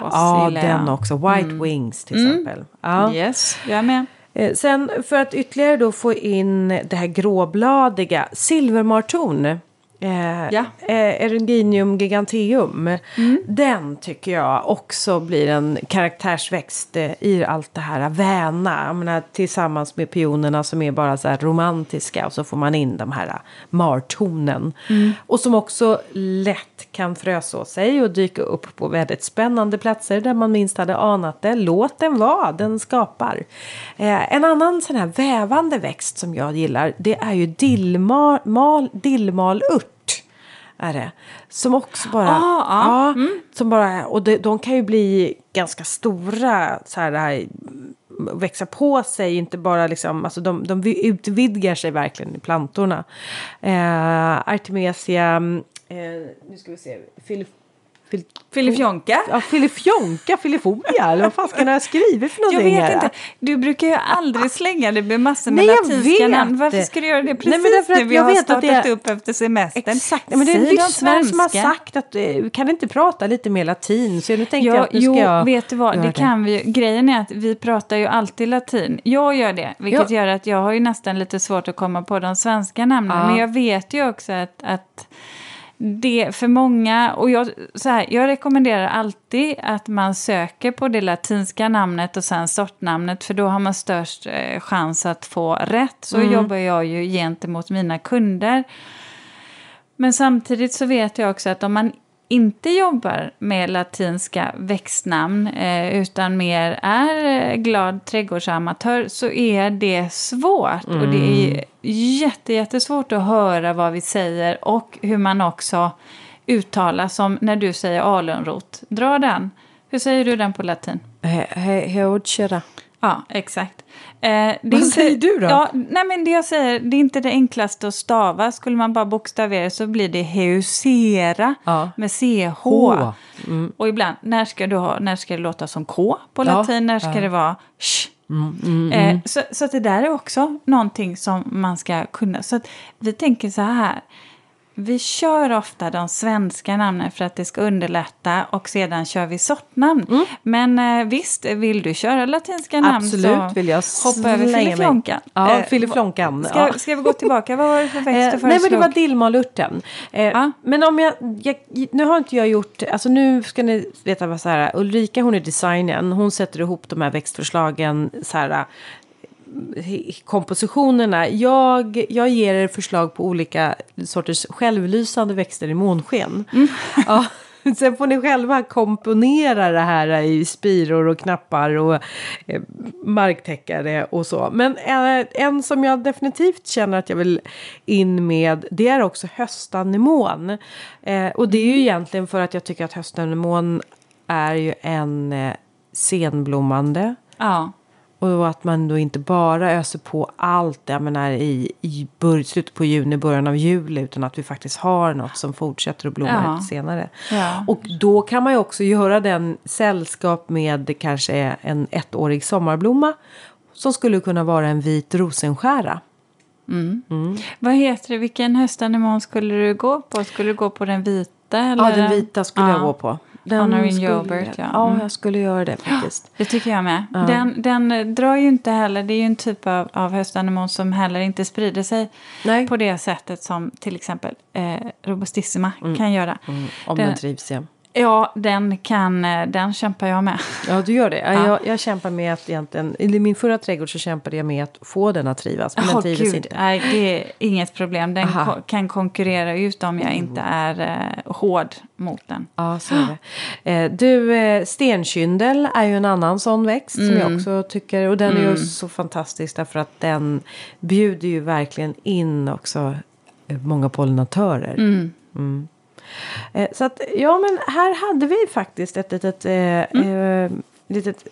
Ja, den också. White Wings till exempel. Ja. Yes, jag är med. Eh, Sen för att ytterligare då få in det här gråbladiga, silvermarton. Eh, Ja. eh, Eruginium giganteum. Den tycker jag också blir en karaktärsväxt eh, i allt det här väna. Jag menar, tillsammans med pionerna som är bara så här romantiska. Och så får man in de här martonen. Och som också lätt kan fröså sig och dyka upp på väldigt spännande platser där man minst hade anat det. Låt den vara, den skapar. Eh, en annan sån här vävande växt som jag gillar det är ju dillmal, mal, dillmalört. Är det. Som också bara... Ah, ah, ja, som bara och de, de kan ju bli ganska stora. Så här, det här, växa på sig, inte bara liksom, alltså de, de utvidgar sig verkligen i plantorna. Eh, Artemisia, eh, nu ska vi se, Phil, Fil- Filifjonka. Ja, filifjonka, filifolia eller vad fan ska den ha skrivit för Jag någonting? vet här? inte. Du brukar ju aldrig slänga det med massor med Nej, jag latinska vet. namn. Varför ska du göra det precis Nej, men att när vi jag har vet att startat det är- upp efter semestern? Exakt, men det är en lyssnare som har sagt att eh, kan inte prata lite mer latin? Så nu tänkte jag Ja, att nu jo, ska jag vet du vad, göra det kan vi. Grejen är att vi pratar ju alltid latin. Jag gör det, vilket Ja. gör att jag har ju nästan lite svårt att komma på de svenska namnen. Ja. Men jag vet ju också att, att det för många, och jag, så här, jag rekommenderar alltid att man söker på det latinska namnet och sen sortnamnet för då har man störst eh, chans att få rätt. Så Mm. jobbar jag ju gentemot mina kunder. Men samtidigt så vet jag också att om man inte jobbar med latinska växtnamn eh, utan mer är eh, glad trädgårdsamatör så är det svårt. Och det är jätte, jättesvårt att höra vad vi säger och hur man också uttalar som när du säger alunrot. Dra den. Hur säger du den på latin? He- he- Heodchera. Ja, exakt. Eh, Vad säger du då? Ja, nej men det jag säger, det är inte det enklaste att stava. Skulle man bara bokstavera så blir det heusera Ja. med ch. H. Och ibland, när ska, du ha, när ska det låta som k på Ja, latin? När ska ja. Mm, det vara sh? Eh, så, så att det där är också någonting som man ska kunna. Så att vi tänker så här. Vi kör ofta de svenska namnen för att det ska underlätta och sedan kör vi sortnamn. Mm. Men eh, visst, vill du köra latinska namn Absolut så vill jag hoppa över filifjonkan. Ja, Eh, filifjonkan. Ska, Ja. ska vi gå tillbaka? Vad var det för växt du Eh, nej men det föreslog? var dillmalörten. Eh. Men om jag, jag, nu har inte jag gjort, alltså nu ska ni veta vad så här, Ulrika hon är designen, hon sätter ihop de här växtförslagen så här eh, kompositionerna. Jag, jag ger er förslag på olika sorters självlysande växter i månsken. Ja. Sen får ni själva komponera det här i spiror och knappar och eh, marktäckare och så. Men eh, en som jag definitivt känner att jag vill in med det är också höstanemon. Eh, och det är ju egentligen för att jag tycker att höstanemon är ju en eh, senblommande. Ja. Och att man då inte bara öser på allt, jag menar i, i bör, slutet på juni, början av juli, utan att vi faktiskt har något som fortsätter att blomma Ja. lite senare. Ja. Och då kan man ju också göra den sällskap med kanske en ettårig sommarblomma som skulle kunna vara en vit rosenskära. Vad heter det? Vilken höstanemon skulle du gå på? Skulle du gå på den vita? Eller? Ja, den vita skulle Ja. jag gå på. Den Honoring Gilbert, ja. ja. Mm. jag skulle göra det faktiskt. Det tycker jag med. Den, den eh, drar ju inte heller, det är ju en typ av, av höstanemon som heller inte sprider sig Nej. på det sättet som till exempel eh, robustissima kan göra. Mm, om Den- den trivs, ja. Ja, den, kan, eh, den kämpar jag med. Ja, du gör det. Ja. Ja. Jag, jag kämpar med att egentligen, i min förra trädgård så kämpade jag med att få den att trivas. Men den Åh, trivdes gud. inte. Nej, det är inget problem. Den ko- kan konkurrera ut om jag inte är eh, hård mot den. Ja, så är det. Eh, du, eh, stenkyndel är ju en annan sån växt som jag också tycker. Och den är ju så fantastisk därför att den bjuder ju verkligen in också eh, många pollinatörer. Mm. Eh, så att, ja men här hade vi faktiskt ett litet, eh, eh, litet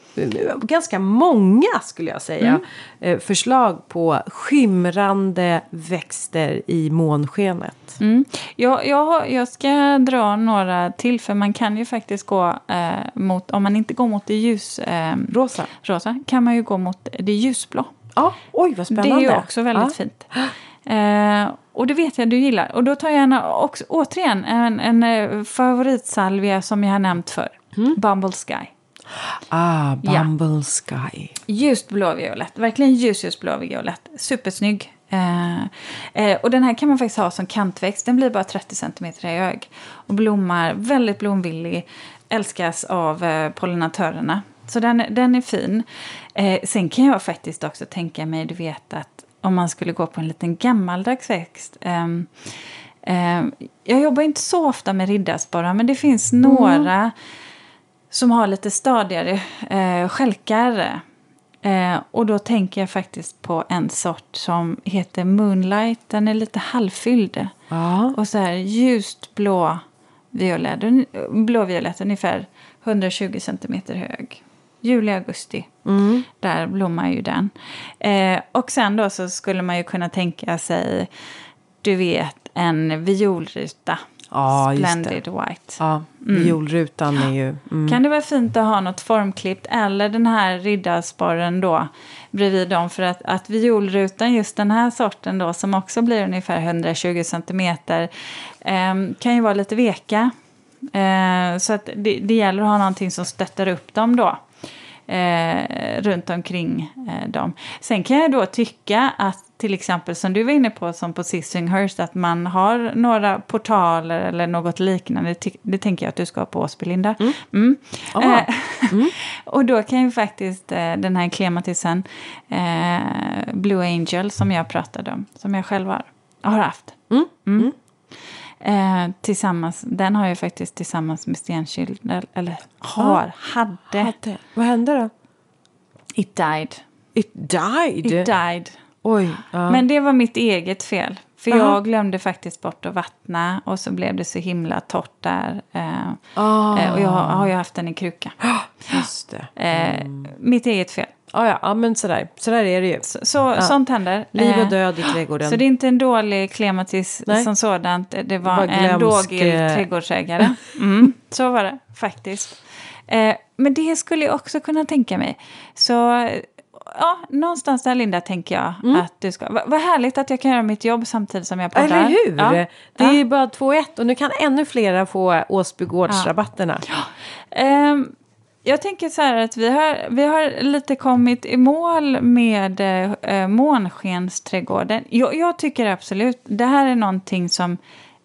ganska många skulle jag säga, eh, förslag på skimrande växter i månskenet. Mm. Jag, jag, jag ska dra några till, för man kan ju faktiskt gå eh, mot, om man inte går mot det ljus, eh, Rosa. rosa, kan man ju gå mot det ljusblå. Ja, oj vad spännande. Det är ju också väldigt ja. fint. Eh, och det vet jag du gillar. Och då tar jag gärna också, återigen en, en eh, favoritsalvia som jag har nämnt för. Bumble Sky. Ah, Ja. Bumble Sky. Ljust blåviolett, verkligen ljus, ljus blåviolett. Supersnygg. Eh, eh, och den här kan man faktiskt ha som kantväxt. Den blir bara 30 cm hög. Och blommar väldigt blomvillig. Älskas av eh, pollinatörerna. Så den, den är fin. Eh, sen kan jag faktiskt också tänka mig, du vet att om man skulle gå på en liten gammaldags växt. ehm, ehm, jag jobbar inte så ofta med riddarsporrar men det finns några som har lite stadigare eh, stjälkar. Eh, och då tänker jag faktiskt på en sort som heter Moonlight. Den är lite halvfylld. Ja. Och så här ljust blå violett, blåviolett, ungefär 120 centimeter hög. Juli, augusti. Mm. Där blommar ju den. Eh, och sen då så skulle man ju kunna tänka sig, du vet, en violruta. Ja. Splendid White. Ja, violrutan är ju... Mm. Kan det vara fint att ha något formklippt eller den här riddarsporren då bredvid dem för att, att violrutan, just den här sorten då som också blir ungefär 120 centimeter eh, kan ju vara lite veka. Eh, så att det, det gäller att ha någonting som stöttar upp dem då. Eh, runt omkring eh, dem. Sen kan jag då tycka att till exempel som du var inne på som på Sissinghurst att man har några portaler eller något liknande. Det, det tänker jag att du ska ha på Åsby, Linda. Mm. Mm. Eh, och då kan ju faktiskt eh, den här klematisen eh, Blue Angel som jag pratade om, som jag själv har, har haft. Mm. Mm. Eh, tillsammans, den har jag faktiskt tillsammans med Stenkyld, eller, har, hade. Hade. Vad hände då? It died. It died? It died. Oj. Ja. Men det var mitt eget fel. För Aha. jag glömde faktiskt bort att vattna och så blev det så himla torrt där. Eh, Ah. eh, och jag har, har ju haft den i kruka. Just det. Eh, Mitt eget fel. Ah, ja, ja, men sådär. Sådär är det ju. Så, så Sånt händer. Liv och Eh, död i trädgården. Så det är inte en dålig klematis Nej. som sådant. Det var Bara en glömsk, dågig eh, trädgårdsägare. Mm, så var det faktiskt. Eh, men det skulle jag också kunna tänka mig. Så ja, någonstans där Linda tänker jag Mm. att du ska. Va- Vad härligt att jag kan göra mitt jobb samtidigt som jag poddar. Eller hur? Ja. Det Ja. är ju bara två i ett och nu kan ännu flera få Åsbygårdsrabatterna. Ehm, jag tänker så här att vi har, vi har lite kommit i mål med eh, månskensträdgården. Jag, jag tycker absolut, det här är någonting som...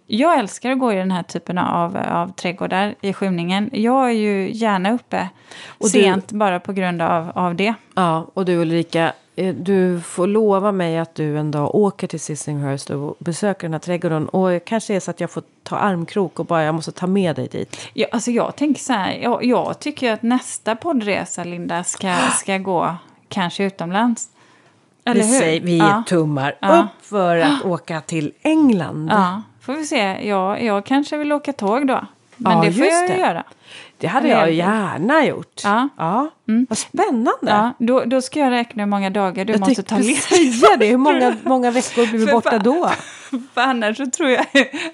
Jag älskar att gå i den här typen av, av trädgårdar i skymningen. Jag är ju gärna uppe Och du- sent bara på grund av, av det. Ja, och du Ulrika, eh, du får lova mig att du en dag åker till Sissinghurst och besöker den här trädgården. Och kanske är så att jag får ta armkrok och bara jag måste ta med dig dit. Jag, alltså jag tänker så här, jag, jag tycker att nästa poddresa, Linda, ska, ska gå kanske utomlands. Eller vi hur? säger, vi Ja. tummar Ja. upp för att åka till England. Ja, får vi se. Ja, jag kanske vill åka tåg då. Men Ja, det får jag det. göra. Det hade jag gärna gjort. Ja. ja. Vad spännande. Ja, då, då ska jag räkna hur många dagar du jag måste ta ledigt. säga det. Hur många, många veckor blir vi För borta då? För annars så tror jag,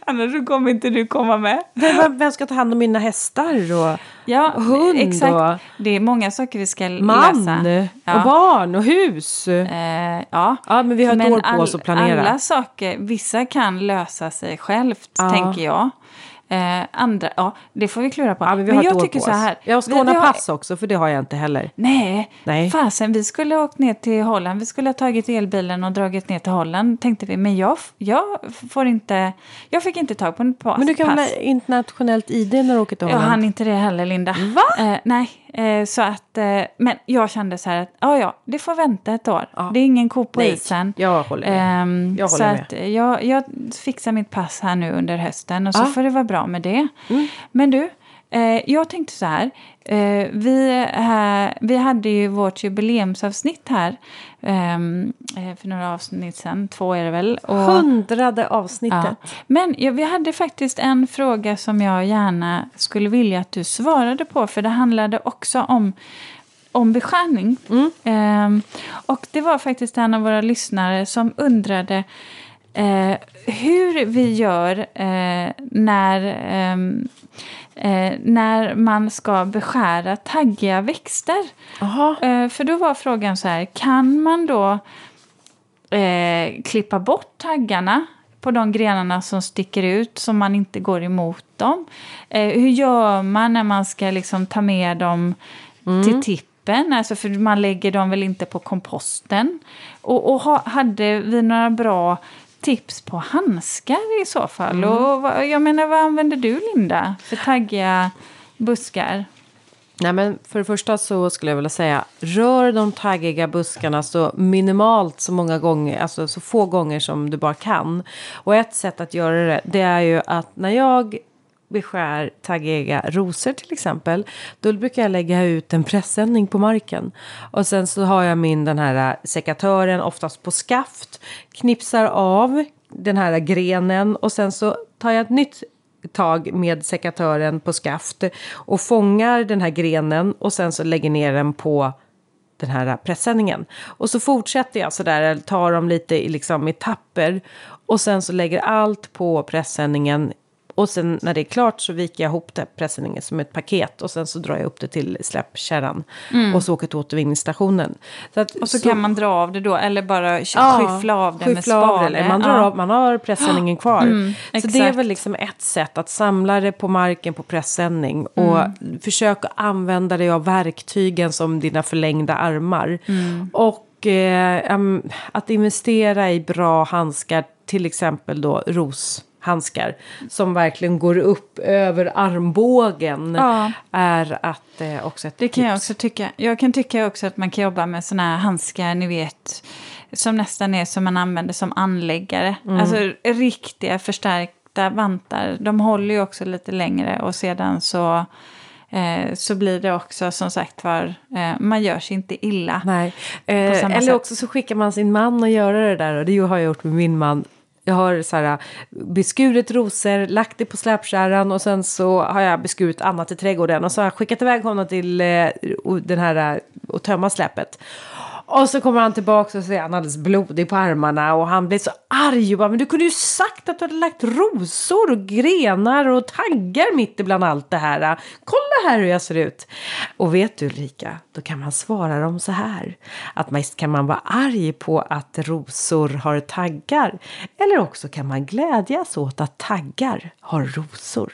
annars så kommer inte du komma med. Vem- Vem ska ta hand om mina hästar och Ja, Och hund exakt. och- Det är många saker vi ska man läsa. Ja. och barn och hus? Eh, ja. Ja, men vi har ett Men år på oss att planera. Alla saker, vissa kan lösa sig självt, tänker jag. Eh, andra, ja, det får vi klura på. Ja, men vi men jag ett år tycker på så här. Jag ska ordna pass också, för det har jag inte heller. Nej, Nej. fasen vi skulle ha åkt ner till Holland. Vi skulle ha tagit elbilen och dragit ner till Holland tänkte vi. Men jag, jag får inte, jag fick inte tag på en pass. Men du kan pass. ha internationellt ID när du åker till Jag Holland? hann inte det heller, Linda. Va? Eh, nej, eh, så att... Eh, men jag kände så här att ja, ja, det får vänta ett år. Ja. Det är ingen ko på Nej, isen. jag håller med. Ehm, Jag så håller med. att jag, jag fixar mitt pass här nu under hösten och så Ja. Mm. får det vara bra med det. Men du, eh, jag tänkte så här. Eh, vi, eh, vi hade ju vårt jubileumsavsnitt här ehm, eh, för några avsnitt sedan, två är det väl. Och, Hundrade avsnittet. Ja. Men ja, vi hade faktiskt en fråga som jag gärna skulle vilja att du svarade på. För det handlade också om, om beskärning. Ehm, och det var faktiskt en av våra lyssnare som undrade eh, hur vi gör eh, när, ehm, eh, när man ska beskära taggiga växter. Eh, för då var frågan så här, kan man då eh, klippa bort taggarna på de grenarna som sticker ut så man inte går emot dem? Eh, hur gör man när man ska liksom ta med dem till tippen? Alltså för man lägger dem väl inte på komposten? Och, och ha, hade vi några bra tips på handskar i så fall? Och vad, jag menar, vad använder du Linda för taggiga buskar? Nej, men för det första så skulle jag vilja säga rör de taggiga buskarna så minimalt så många gånger, alltså så få gånger som du bara kan. Och ett sätt att göra det, det är ju att när jag beskär taggiga rosor till exempel, då brukar jag lägga ut en pressändning på marken. Och sen så har jag min den här äh, sekatören oftast på skaft, knipsar av den här grenen och sen så tar jag ett nytt tag med sekatören på skaft och fångar den här grenen och sen så lägger ner den på den här äh, pressändningen. Och så fortsätter jag sådär, tar dem lite i, liksom, i tapper och sen så lägger allt på pressändningen och sen när det är klart så viker jag ihop det, presenningen som ett paket. Och sen så drar jag upp det till släppkärran. Och så åker till återvinningsstationen. Så att, Och så, kan man dra av det då, eller bara skyffla av det med skyffla av spade. man, drar Ja. av, man har pressändningen kvar. Mm, så det är exakt. väl liksom ett sätt att samla det på marken på pressändning. Och Mm. försök att använda dig av verktygen som dina förlängda armar. Mm. Och eh, att investera i bra handskar, till exempel då roshandskar. Som verkligen går upp över armbågen. Ja. Är att eh, också ett Det kan jag tips. också tycka. Jag kan tycka också att man kan jobba med såna här handskar, ni vet, som nästan är som man använder som anläggare. Mm. Alltså riktiga förstärkta vantar. De håller ju också lite längre och sedan så, eh, så blir det också som sagt var, eh, man gör sig inte illa. Eh, eller sätt. också så skickar man sin man att göra det där. Och det har jag gjort med min man. Jag har så här, beskurit rosor, lagt det på släpkärran och sen så har jag beskurit annat i trädgården. Och så har jag skickat iväg honom till eh, den här eh, och tömma släpet. Och så kommer han tillbaka och så är han alldeles blodig på armarna och han blir så arg och bara, men du kunde ju sagt att du hade lagt rosor och grenar och taggar mitt ibland allt det här. Kolla här hur jag ser ut. Och vet du Ulrika, då kan man svara dem så här. Att mest kan man vara arg på att rosor har taggar. Eller också kan man glädjas åt att taggar har rosor.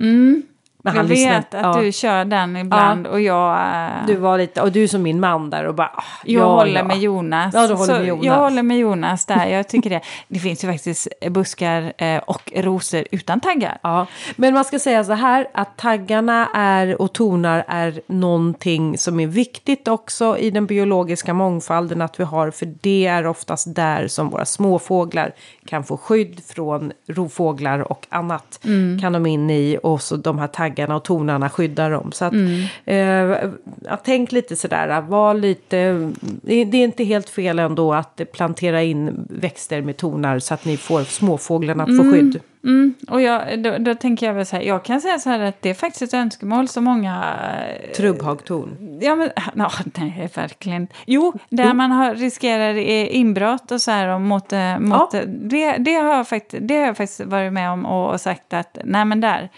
Mm. Men jag vet att ja. du kör den ibland och jag... eh, Du var lite, och du är som min man där och bara... ah, Jag ja, håller ja. med Jonas. Ja, du håller Så med Jonas. Jag håller med Jonas där. Jag tycker det. Det finns ju faktiskt buskar eh, och rosor utan taggar. Ja, men man ska säga så här att taggarna är och tonar är någonting som är viktigt också i den biologiska mångfalden att vi har för det är oftast där som våra småfåglar kan få skydd från rovfåglar och annat kan de in i och så de här taggarna och tonarna skyddar dem. Så att, eh, ja, tänk lite sådär, var lite, det är inte helt fel ändå att plantera in växter med tonar så att ni får småfåglarna att få skydd. Mm, och jag, då, då tänker jag väl så här, jag kan säga så här att det är faktiskt ett önskemål som många... eh, Trubbhagtorn. Ja, men ja, nej, verkligen. Jo, där man har, riskerar eh, inbrott och så här och mot... eh, mot det, det, har jag faktiskt, det har jag faktiskt varit med om och, och sagt att nej men där.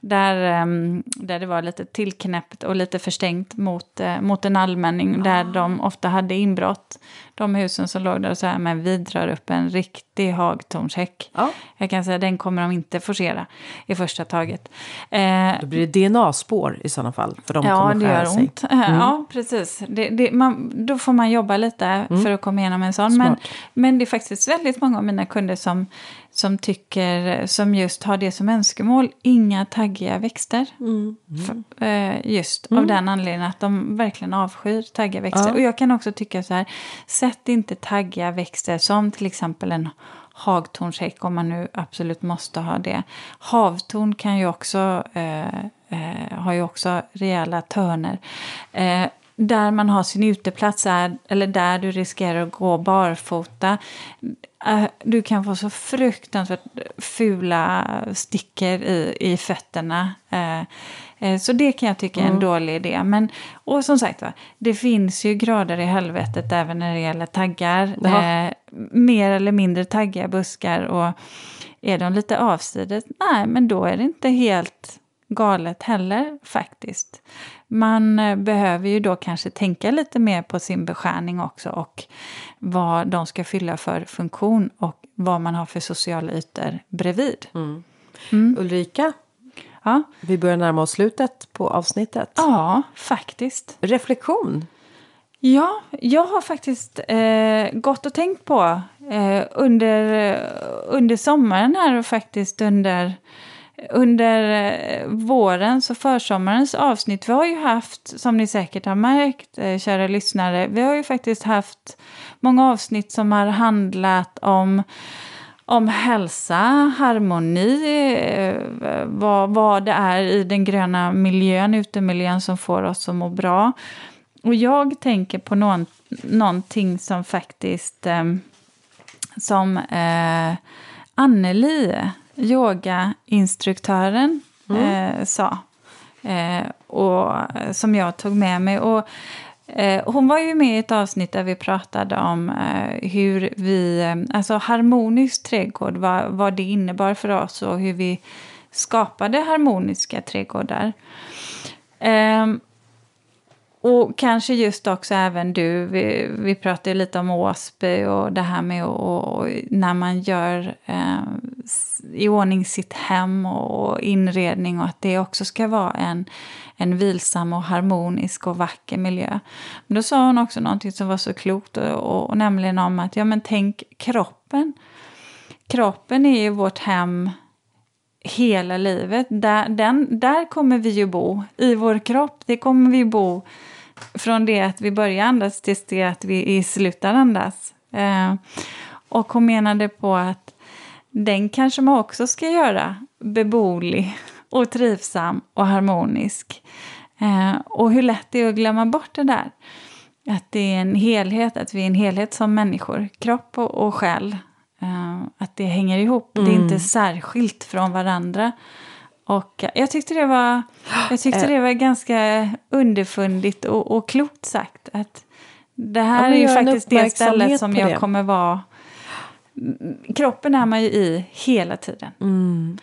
Där, ehm, där det var lite tillknäppt och lite förstängt mot, eh, mot en allmänning. Där de ofta hade inbrott. De husen som låg där och så här, men vi drar upp en riktig hagtornshäck. Ja. Jag kan säga den kommer de inte forcera i första taget. Eh, Då blir det DNA-spår i sådana fall. För de Ja, kommer det skära gör sig. ont. Eh, Ja, precis. Det, det, man, då får man jobba lite för att komma igenom en sån. Men, Smart. men det är faktiskt väldigt många av mina kunder som, som tycker, som just har det som önskemål, inga taggiga växter. F- eh, just av den anledningen att de verkligen avskyr taggiga växter. Ja. Och jag kan också tycka så här, sätt inte taggiga växter som till exempel en hagtornshäck om man nu absolut måste ha det. Havtorn kan ju också, eh, eh, har ju också rejäla törner. Eh, där man har sin uteplats, är, eller där du riskerar att gå barfota. Eh, du kan få så fruktansvärt fula stickor i, i fötterna. Eh, Eh, så det kan jag tycka är en dålig idé. Men, och som sagt va, det finns ju grader i helvetet även när det gäller taggar. Eh, mer eller mindre taggiga buskar. Och är de lite avsides? Nej, men då är det inte helt galet heller faktiskt. Man eh, behöver ju då kanske tänka lite mer på sin beskärning också och vad de ska fylla för funktion och vad man har för sociala ytor bredvid. Ulrika, Ja, vi börjar närma oss slutet på avsnittet. ja faktiskt. Reflektion. Ja, jag har faktiskt eh, gått och tänkt på eh, under, under sommaren här och faktiskt under, under eh, vårens och försommarens avsnitt. Vi har ju haft, som ni säkert har märkt, eh, kära lyssnare, vi har ju faktiskt haft många avsnitt som har handlat om om hälsa, harmoni, eh, vad, vad det är i den gröna miljön, utemiljön som får oss att må bra. Och jag tänker på någon, någonting som faktiskt eh, som eh, Anneli, yogainstruktören, eh, sa. Eh, och som jag tog med mig. Och Eh, Eh, hon var ju med i ett avsnitt där vi pratade om eh, hur vi, eh, alltså harmonisk trädgård, vad, vad det innebar för oss och hur vi skapade harmoniska trädgårdar. Um, och kanske just också även du, vi, vi pratade lite om Åsby och det här med och, när man gör eh, i ordning sitt hem och inredning och att det också ska vara en, en vilsam och harmonisk och vacker miljö. Men då sa hon också någonting som var så klokt och, och nämligen om att ja men tänk kroppen. Kroppen är ju vårt hem hela livet. Där, den, där kommer vi ju bo, i vår kropp. Det kommer vi bo från det att vi börjar andas tills det att vi slutar andas. Eh, och hon menade på att den kanske man också ska göra beboelig och trivsam och harmonisk. Eh, och hur lätt det är att glömma bort det där. Att det är en helhet, att vi är en helhet som människor, kropp och, och själ. Uh, att det hänger ihop. Mm. Det är inte mm. särskilt från varandra. Och jag tyckte det var, jag tyckte eh. det var ganska underfundigt och, och klokt sagt. Att det här ja, är ju faktiskt det stället som jag det. kommer vara... Kroppen är man ju i hela tiden. Mm.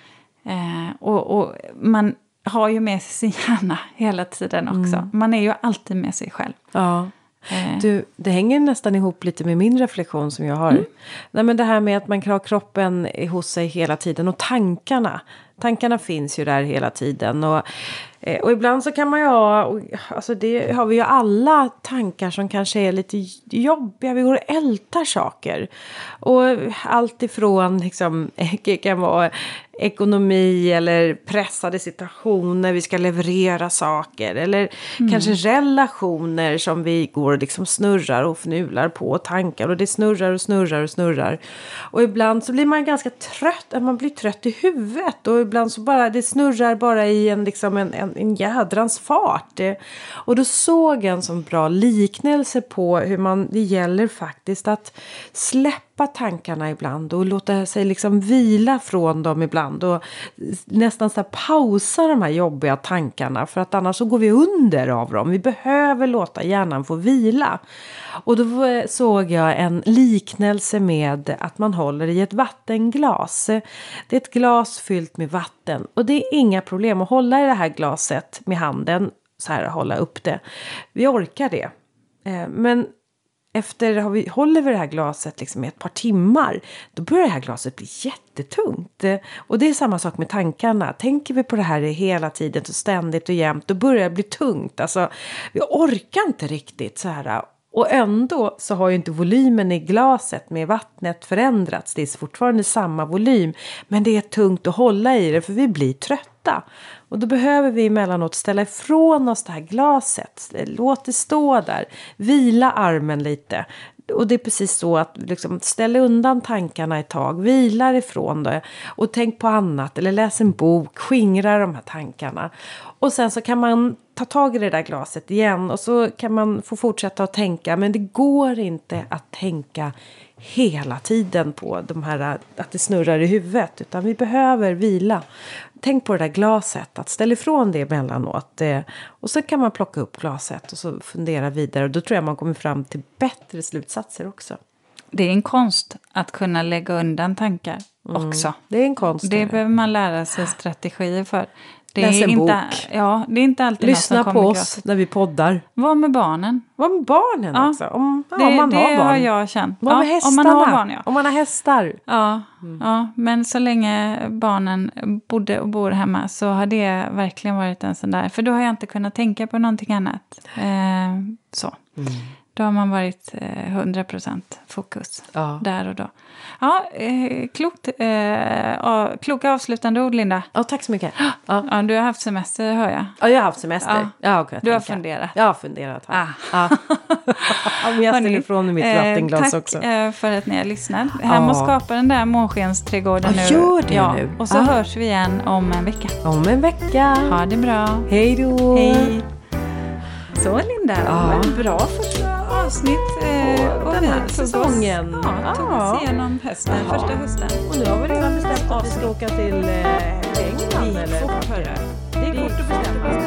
Uh, och, och, man har ju med sig sin hjärna hela tiden också. Mm. Man är ju alltid med sig själv. Ja. Eh. Du, det hänger nästan ihop lite med min reflektion som jag har. Mm. Nej, men det här med att man kan ha kroppen hos sig hela tiden och tankarna. Tankarna finns ju där hela tiden. Och, eh, och ibland så kan man ju ha, och, alltså det har vi ju alla tankar som kanske är lite jobbiga. Vi går och ältar saker. Och allt ifrån liksom, kan vara ekonomi eller pressade situationer, vi ska leverera saker. Eller mm. kanske relationer som vi går och liksom snurrar och fnular på tankar. Och det snurrar och snurrar och snurrar. Och ibland så blir man ganska trött, man blir trött i huvudet. Och ibland så bara, det snurrar bara i en, liksom en, en, en jädrans fart. Och då såg jag en sån bra liknelse på hur man, det gäller faktiskt att släppa släppa tankarna ibland och låta sig liksom vila från dem ibland och nästan så pausa de här jobbiga tankarna för att annars så går vi under av dem. Vi behöver låta hjärnan få vila. Och då såg jag en liknelse med att man håller i ett vattenglas. Det är ett glas fyllt med vatten och det är inga problem att hålla i det här glaset med handen så här hålla upp det. Vi orkar det. Eh, men efter har vi, håller vi det här glaset liksom i ett par timmar, då börjar det här glaset bli jättetungt. Och det är samma sak med tankarna. Tänker vi på det här hela tiden, så ständigt och jämt, då börjar det bli tungt. Alltså, vi orkar inte riktigt så här. Och ändå så har ju inte volymen i glaset med vattnet förändrats. Det är fortfarande samma volym. Men det är tungt att hålla i det för vi blir trötta. Och då behöver vi emellanåt ställa ifrån oss det här glaset. Låt det stå där. Vila armen lite. Och det är precis så att liksom, ställa undan tankarna ett tag, vila ifrån det och tänk på annat eller läs en bok, skingra de här tankarna. Och sen så kan man ta tag i det där glaset igen och så kan man få fortsätta att tänka men det går inte att tänka hela tiden på de här att det snurrar i huvudet utan vi behöver vila tänk på det där glaset, att ställa ifrån det emellanåt. Eh, och så kan man plocka upp glaset och så fundera vidare. Och då tror jag man kommer fram till bättre slutsatser också. Det är en konst att kunna lägga undan tankar mm, också. Det är en konst. Det, det behöver man lära sig strategier för. Det Läs en inte, bok. Ja, det är inte alltid Lyssna på oss gratis. när vi poddar. Var med barnen. Var med barnen ja. också. Om, ja, det, om man det har barn. har jag känt. Var med hästarna. Om man har barn, ja. Om man har hästar. Ja, mm. ja, men så länge barnen bodde och bor hemma så har det verkligen varit en sån där. För då har jag inte kunnat tänka på någonting annat. Eh, så. Mm. Då har man varit eh, 100% fokus ja. där och då. Ja, eh, klokt, eh, kloka avslutande ord, Linda. Ja, tack så mycket. Ja. ja. du har haft semester, hör jag. Ja, jag har haft semester. Ja. Ja, du har funderat. Jag har funderat. Ah. Ja. Om jag ställer ifrån mitt vattenglas eh, tack också. Tack eh, för att ni har lyssnat. Hem och skapa den där månskensträdgården nu. Gör det ja. nu. Och så hörs vi igen om en vecka. Om en vecka. Ha det bra. Hej då. Hej. Så Linda, ja. bra första avsnitt. Eh, och, den här säsongen. Ja, tog ja. oss igenom hösten, Jaha. första hösten. Och nu har vi redan bestämt att vi ska åka till eh, England. Det gick fort, hörru. Det gick fort att bestämma.